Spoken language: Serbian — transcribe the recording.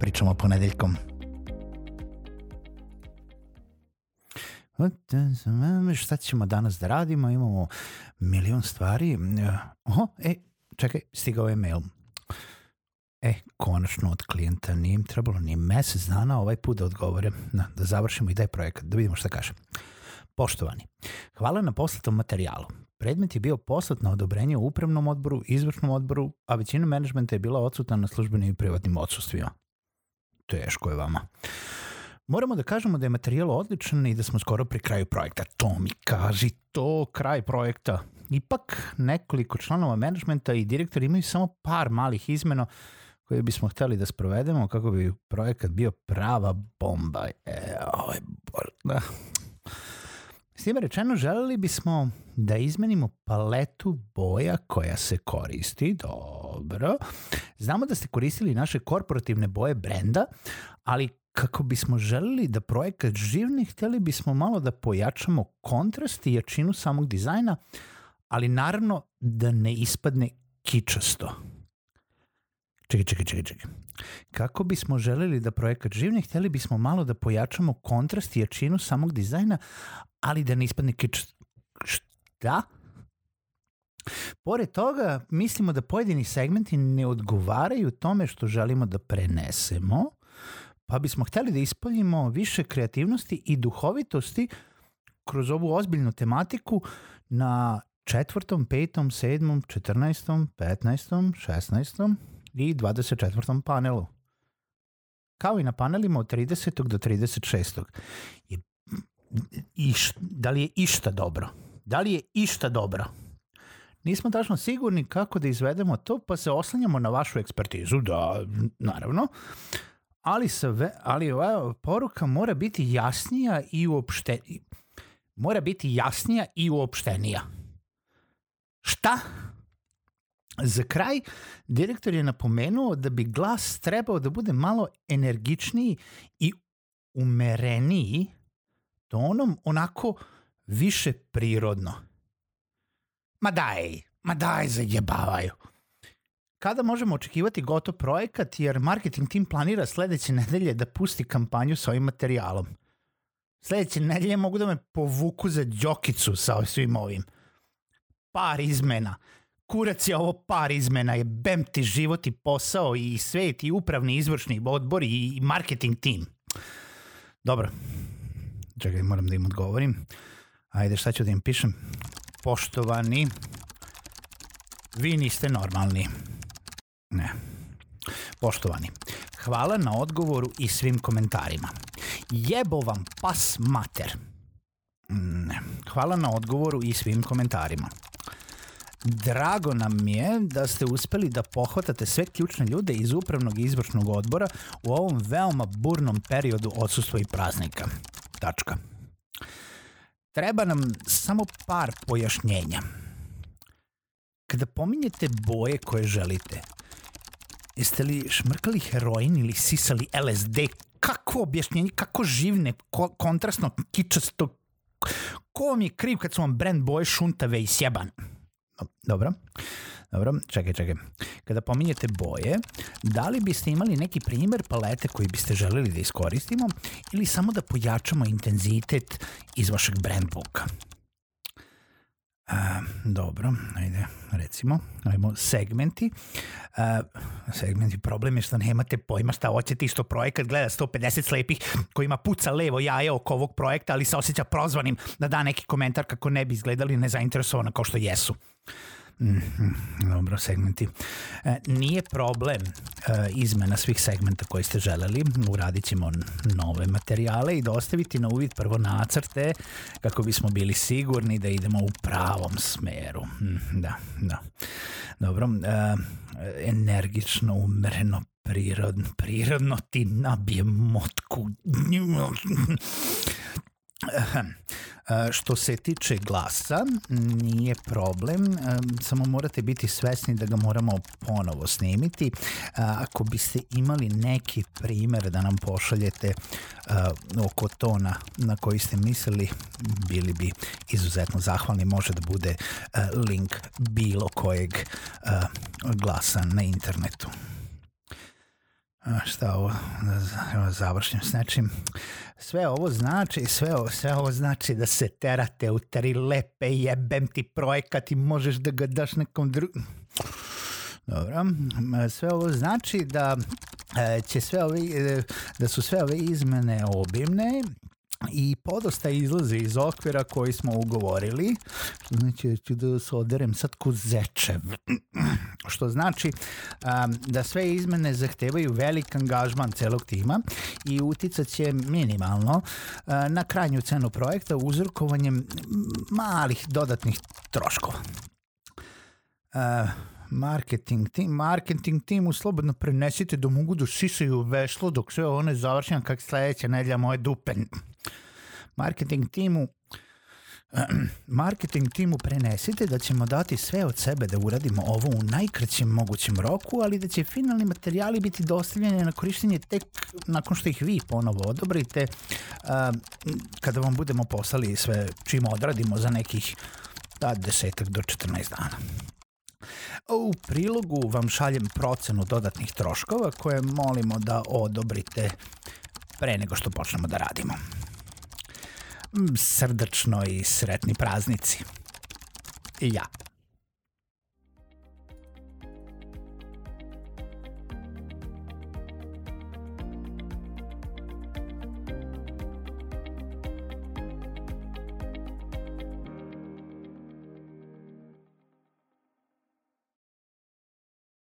pričamo ponedeljkom. Šta ćemo danas da radimo? Imamo milion stvari. Oho, e, čekaj, stigao je mail. E, konačno od klijenta nije im trebalo ni mesec dana ovaj put da odgovore, na, da završimo i daj projekat, da vidimo šta kaže. Poštovani, hvala na poslatom materijalu. Predmet je bio poslat na odobrenje u upravnom odboru, izvršnom odboru, a većina menadžmenta je bila odsutna na službenim i privatnim odsustvima teško je vama. Moramo da kažemo da je materijal odličan i da smo skoro pri kraju projekta. To mi kaži, to kraj projekta. Ipak nekoliko članova menadžmenta i direktori imaju samo par malih izmena koje bismo hteli da sprovedemo kako bi projekat bio prava bomba. E, ovo je da. S time rečeno, želeli bismo da izmenimo paletu boja koja se koristi, dobro. Znamo da ste koristili naše korporativne boje brenda, ali kako bismo želeli da projekat živni, hteli bismo malo da pojačamo kontrast i jačinu samog dizajna, ali naravno da ne ispadne kičasto. Čekaj, čekaj, čekaj, čekaj. Kako bismo želeli da projekat živne, hteli bismo malo da pojačamo kontrast i jačinu samog dizajna, ali da ne ispadne kičasto. Šta? Pored toga, mislimo da pojedini segmenti ne odgovaraju tome što želimo da prenesemo, pa bismo hteli da ispoljimo više kreativnosti i duhovitosti kroz ovu ozbiljnu tematiku na četvrtom, petom, sedmom, četrnaestom, petnaestom, šestnaestom i 24. panelu. Kao i na panelima od 30. do 36. Je, iš, da li je išta dobro? Da li je išta dobro? Nismo tačno sigurni kako da izvedemo to, pa se oslanjamo na vašu ekspertizu, da, naravno, ali, sve, ali ova poruka mora biti jasnija i uopšte, mora biti jasnija i uopštenija. Šta? Za kraj, direktor je napomenuo da bi glas trebao da bude malo energičniji i umereniji tonom, onako više prirodno. Ma daj, ma daj, zajebavaju. Kada možemo očekivati gotov projekat, jer marketing tim planira sledeće nedelje da pusti kampanju sa ovim materijalom. Sledeće nedelje mogu da me povuku za djokicu sa svim ovim. Par izmena kurac je ovo par izmena, je bem ti život i posao i svet i upravni izvršni odbor i marketing tim. Dobro, čekaj, moram da im odgovorim. Ajde, šta ću da im pišem? Poštovani, vi niste normalni. Ne. Poštovani, hvala na odgovoru i svim komentarima. Jebo vam pas mater. Ne. Hvala na odgovoru i svim komentarima. Drago nam je da ste uspeli da pohvatate sve ključne ljude iz upravnog i izvršnog odbora u ovom veoma burnom periodu odsustva i praznika. Tačka. Treba nam samo par pojašnjenja. Kada pominjete boje koje želite, jeste li šmrkali heroin ili sisali LSD? Kako objašnjenje, kako živne, ko, kontrastno, kičasto, ko vam je kriv kad su vam brand boje šuntave i sjeban? Dobro. Dobro, čekaj, čekaj. Kada pominjete boje, da li biste imali neki primer palete koji biste želeli da iskoristimo ili samo da pojačamo intenzitet iz vašeg brand booka? Uh, dobro, ajde, recimo, ajmo segmenti. Uh, segmenti, problem je što nemate pojma šta hoćete isto projekat, gleda 150 slepih kojima puca levo jaje oko ovog projekta, ali se osjeća prozvanim da da neki komentar kako ne bi izgledali nezainteresovano kao što jesu. Mm, dobro, segmenti. E, nije problem e, izmena svih segmenta koje ste želeli. Uradit ćemo nove materijale i dostaviti na uvid prvo nacrte kako bismo bili sigurni da idemo u pravom smeru. Mm, da, da. Dobro. E, energično, umereno, prirodno, prirodno ti nabije motku. Što se tiče glasa, nije problem, samo morate biti svesni da ga moramo ponovo snimiti. Ako biste imali neki primer da nam pošaljete oko tona na koji ste mislili, bili bi izuzetno zahvalni. Može da bude link bilo kojeg glasa na internetu. Šta ovo, da završim s nečim. Sve ovo znači, sve ovo, sve ovo znači da se terate u tri lepe jebem ti projekat i možeš da ga daš nekom drugom. Dobro, sve ovo znači da će sve ove, da su sve ove izmene obimne i podosta izlaze iz okvira koji smo ugovorili, znači da ću da se oderem sad ko zečev, što znači um, da sve izmene zahtevaju velik angažman celog tima i uticat će minimalno uh, na krajnju cenu projekta uzrokovanjem malih dodatnih troškova. Uh, marketing tim, marketing timu slobodno prenesite da mogu da sisaju veslo dok sve one završim kak sledeća nedlja moje dupe. Marketing timu marketing timu prenesite da ćemo dati sve od sebe da uradimo ovo u najkraćem mogućem roku, ali da će finalni materijali biti dostavljeni na korištenje tek nakon što ih vi ponovo odobrite kada vam budemo poslali sve čim odradimo za nekih da, desetak do 14 dana. U prilogu vam šaljem procenu dodatnih troškova koje molimo da odobrite pre nego što počnemo da radimo. Srdačno i sretni praznici. I ja.